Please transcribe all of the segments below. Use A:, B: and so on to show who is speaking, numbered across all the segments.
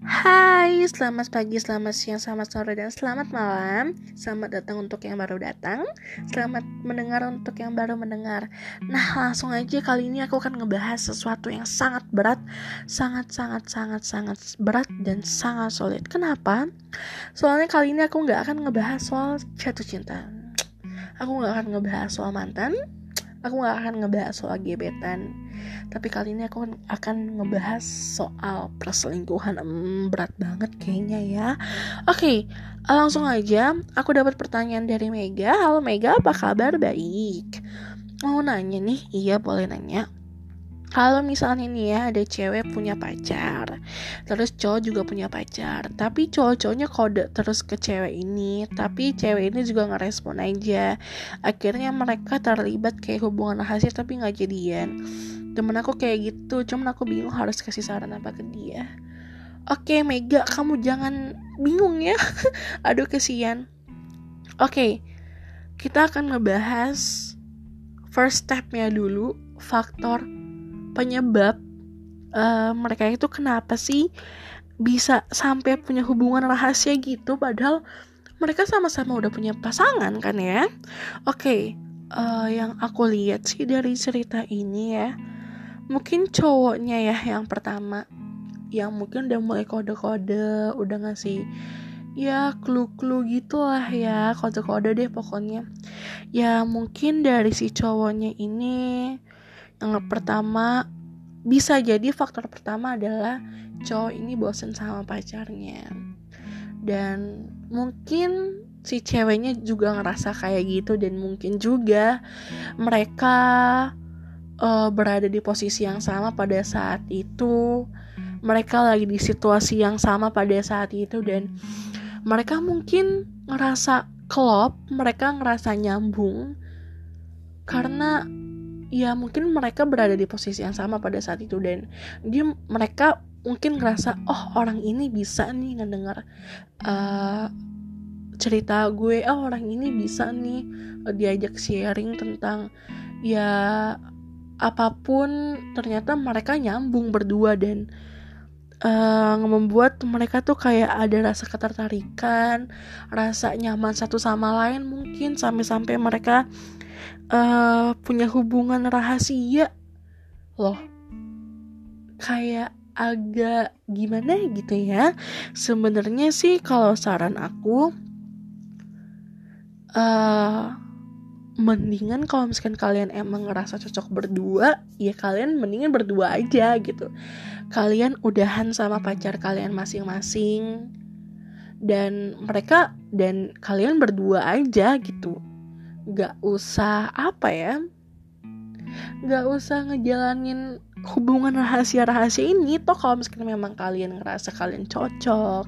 A: Hai, selamat pagi, selamat siang, selamat sore, dan selamat malam. Selamat datang untuk yang baru datang. Selamat mendengar untuk yang baru mendengar. Nah, langsung aja kali ini aku akan ngebahas sesuatu yang sangat berat Sangat, sangat, sangat, sangat berat dan sangat sulit. Kenapa? Soalnya kali ini aku nggak akan ngebahas soal jatuh cinta. Aku nggak akan ngebahas soal mantan Aku gak akan ngebahas soal gebetan Tapi kali ini aku akan ngebahas soal perselingkuhan. Hmm, Berat banget kayaknya ya. Oke, okay, langsung aja. Aku dapat pertanyaan dari Mega. Halo Mega, apa kabar? Baik. Mau nanya nih? Iya, boleh nanya kalau misalnya nih ya ada cewek punya pacar terus cowok juga punya pacar tapi cowok-cowoknya kode terus ke cewek ini tapi cewek ini juga ngerespon aja. Akhirnya mereka terlibat kayak hubungan rahasia tapi nggak jadian. Temen aku kayak gitu cuman aku bingung harus kasih saran apa ke dia. Oke Mega kamu jangan bingung ya. Aduh kesian. Oke kita akan ngebahas first stepnya dulu faktor penyebab uh, mereka itu kenapa sih bisa sampai punya hubungan rahasia gitu padahal mereka sama-sama udah punya pasangan kan ya? Oke okay, uh, eh, yang aku lihat sih dari cerita ini ya mungkin cowoknya ya yang pertama yang mungkin udah mulai kode-kode udah ngasih ya clue-clue gitulah ya kode-kode deh pokoknya. Ya mungkin dari si cowoknya ini yang pertama bisa jadi faktor pertama adalah cowok ini bosen sama pacarnya. Dan mungkin si ceweknya juga ngerasa kayak gitu dan mungkin juga mereka uh, berada di posisi yang sama pada saat itu. Mereka lagi di situasi yang sama pada saat itu dan mereka mungkin ngerasa klop mereka ngerasa nyambung karena ya mungkin mereka berada di posisi yang sama pada saat itu dan dia mereka mungkin ngerasa oh orang ini bisa nih ngedengar uh, cerita gue. Oh orang ini bisa nih uh, diajak sharing tentang ya apa pun. Ternyata mereka nyambung berdua dan uh, membuat mereka tuh kayak ada rasa ketertarikan rasa nyaman satu sama lain mungkin sampai-sampai mereka uh, punya hubungan rahasia. Loh. Kayak agak gimana gitu ya? Sebenarnya sih kalau saran aku uh, mendingan kalau misalkan kalian emang ngerasa cocok berdua ya kalian mendingan berdua aja gitu. Kalian udahan sama pacar kalian masing-masing. Dan mereka dan kalian berdua aja gitu gak usah apa ya gak usah ngejalanin hubungan rahasia-rahasia ini. Toh kalau misalnya memang kalian ngerasa kalian cocok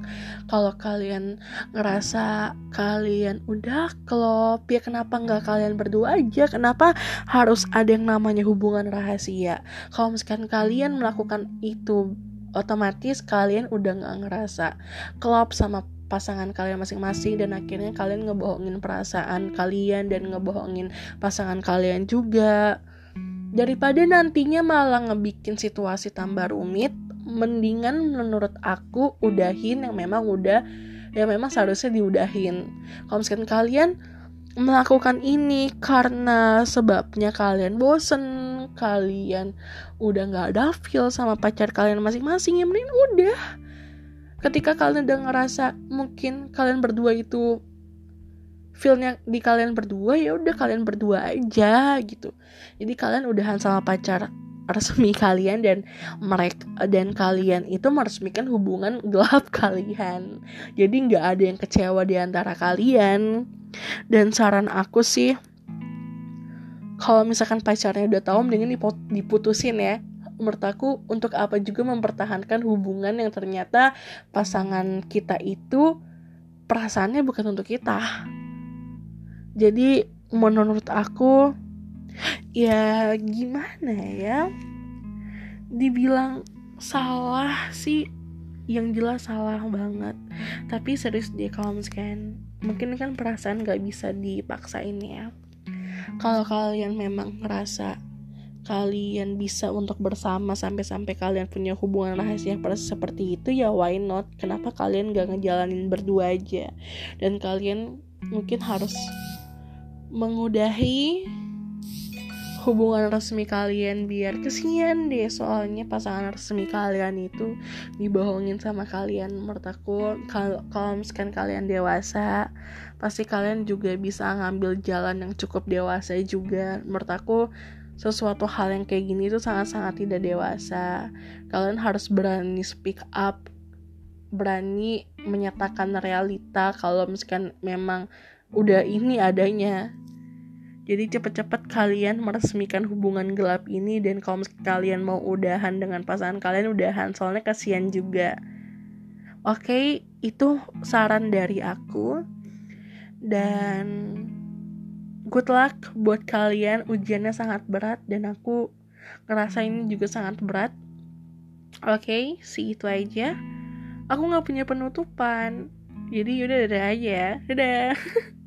A: kalau kalian ngerasa kalian udah klop ya kenapa nggak kalian berdua aja? Kenapa harus ada yang namanya hubungan rahasia? Kalau misalkan kalian melakukan itu otomatis kalian udah nggak ngerasa klop sama pasangan kalian masing-masing dan akhirnya kalian ngebohongin perasaan kalian dan ngebohongin pasangan kalian juga. Daripada nantinya malah ngebikin situasi tambah rumit mendingan menurut aku udahin yang memang udah yang memang seharusnya diudahin. Kalau misalkan kalian melakukan ini karena sebabnya kalian bosen kalian udah nggak ada feel sama pacar kalian masing-masing ya mending udah ketika kalian udah ngerasa mungkin kalian berdua itu feelnya di kalian berdua ya udah kalian berdua aja gitu. Jadi kalian udahan sama pacar resmi kalian dan mereka dan kalian itu meresmikan hubungan gelap kalian. Jadi nggak ada yang kecewa di antara kalian. Dan saran aku sih kalau misalkan pacarnya udah tahu mendingan diputusin ya menurut aku untuk apa juga mempertahankan hubungan yang ternyata pasangan kita itu perasaannya bukan untuk kita. Jadi menurut aku ya gimana ya? Dibilang salah sih yang jelas salah banget. Tapi serius deh kalau misalkan mungkin kan perasaan gak bisa dipaksain ya. Kalau kalian memang ngerasa kalian bisa untuk bersama sampai-sampai kalian punya hubungan rahasia seperti itu ya why not? Kenapa kalian gak ngejalanin berdua aja? Dan kalian mungkin harus mengudahi hubungan resmi kalian biar kesian deh soalnya pasangan resmi kalian itu dibohongin sama kalian. Menurut aku kalau kalau misalkan kalian dewasa pasti kalian juga bisa ngambil jalan yang cukup dewasa juga. Menurut aku sesuatu hal yang kayak gini itu sangat-sangat tidak dewasa kalian harus berani speak up berani menyatakan realita kalau misalkan memang udah ini adanya jadi cepet-cepet kalian meresmikan hubungan gelap ini dan kalau kalian mau udahan dengan pasangan kalian udahan soalnya kasihan juga. Oke, itu saran dari aku. Dan good luck buat kalian. Ujiannya sangat berat dan aku ngerasa ini juga sangat berat. Oke, okay, itu aja. Aku nggak punya penutupan. Jadi yaudah dadah aja. Dadah.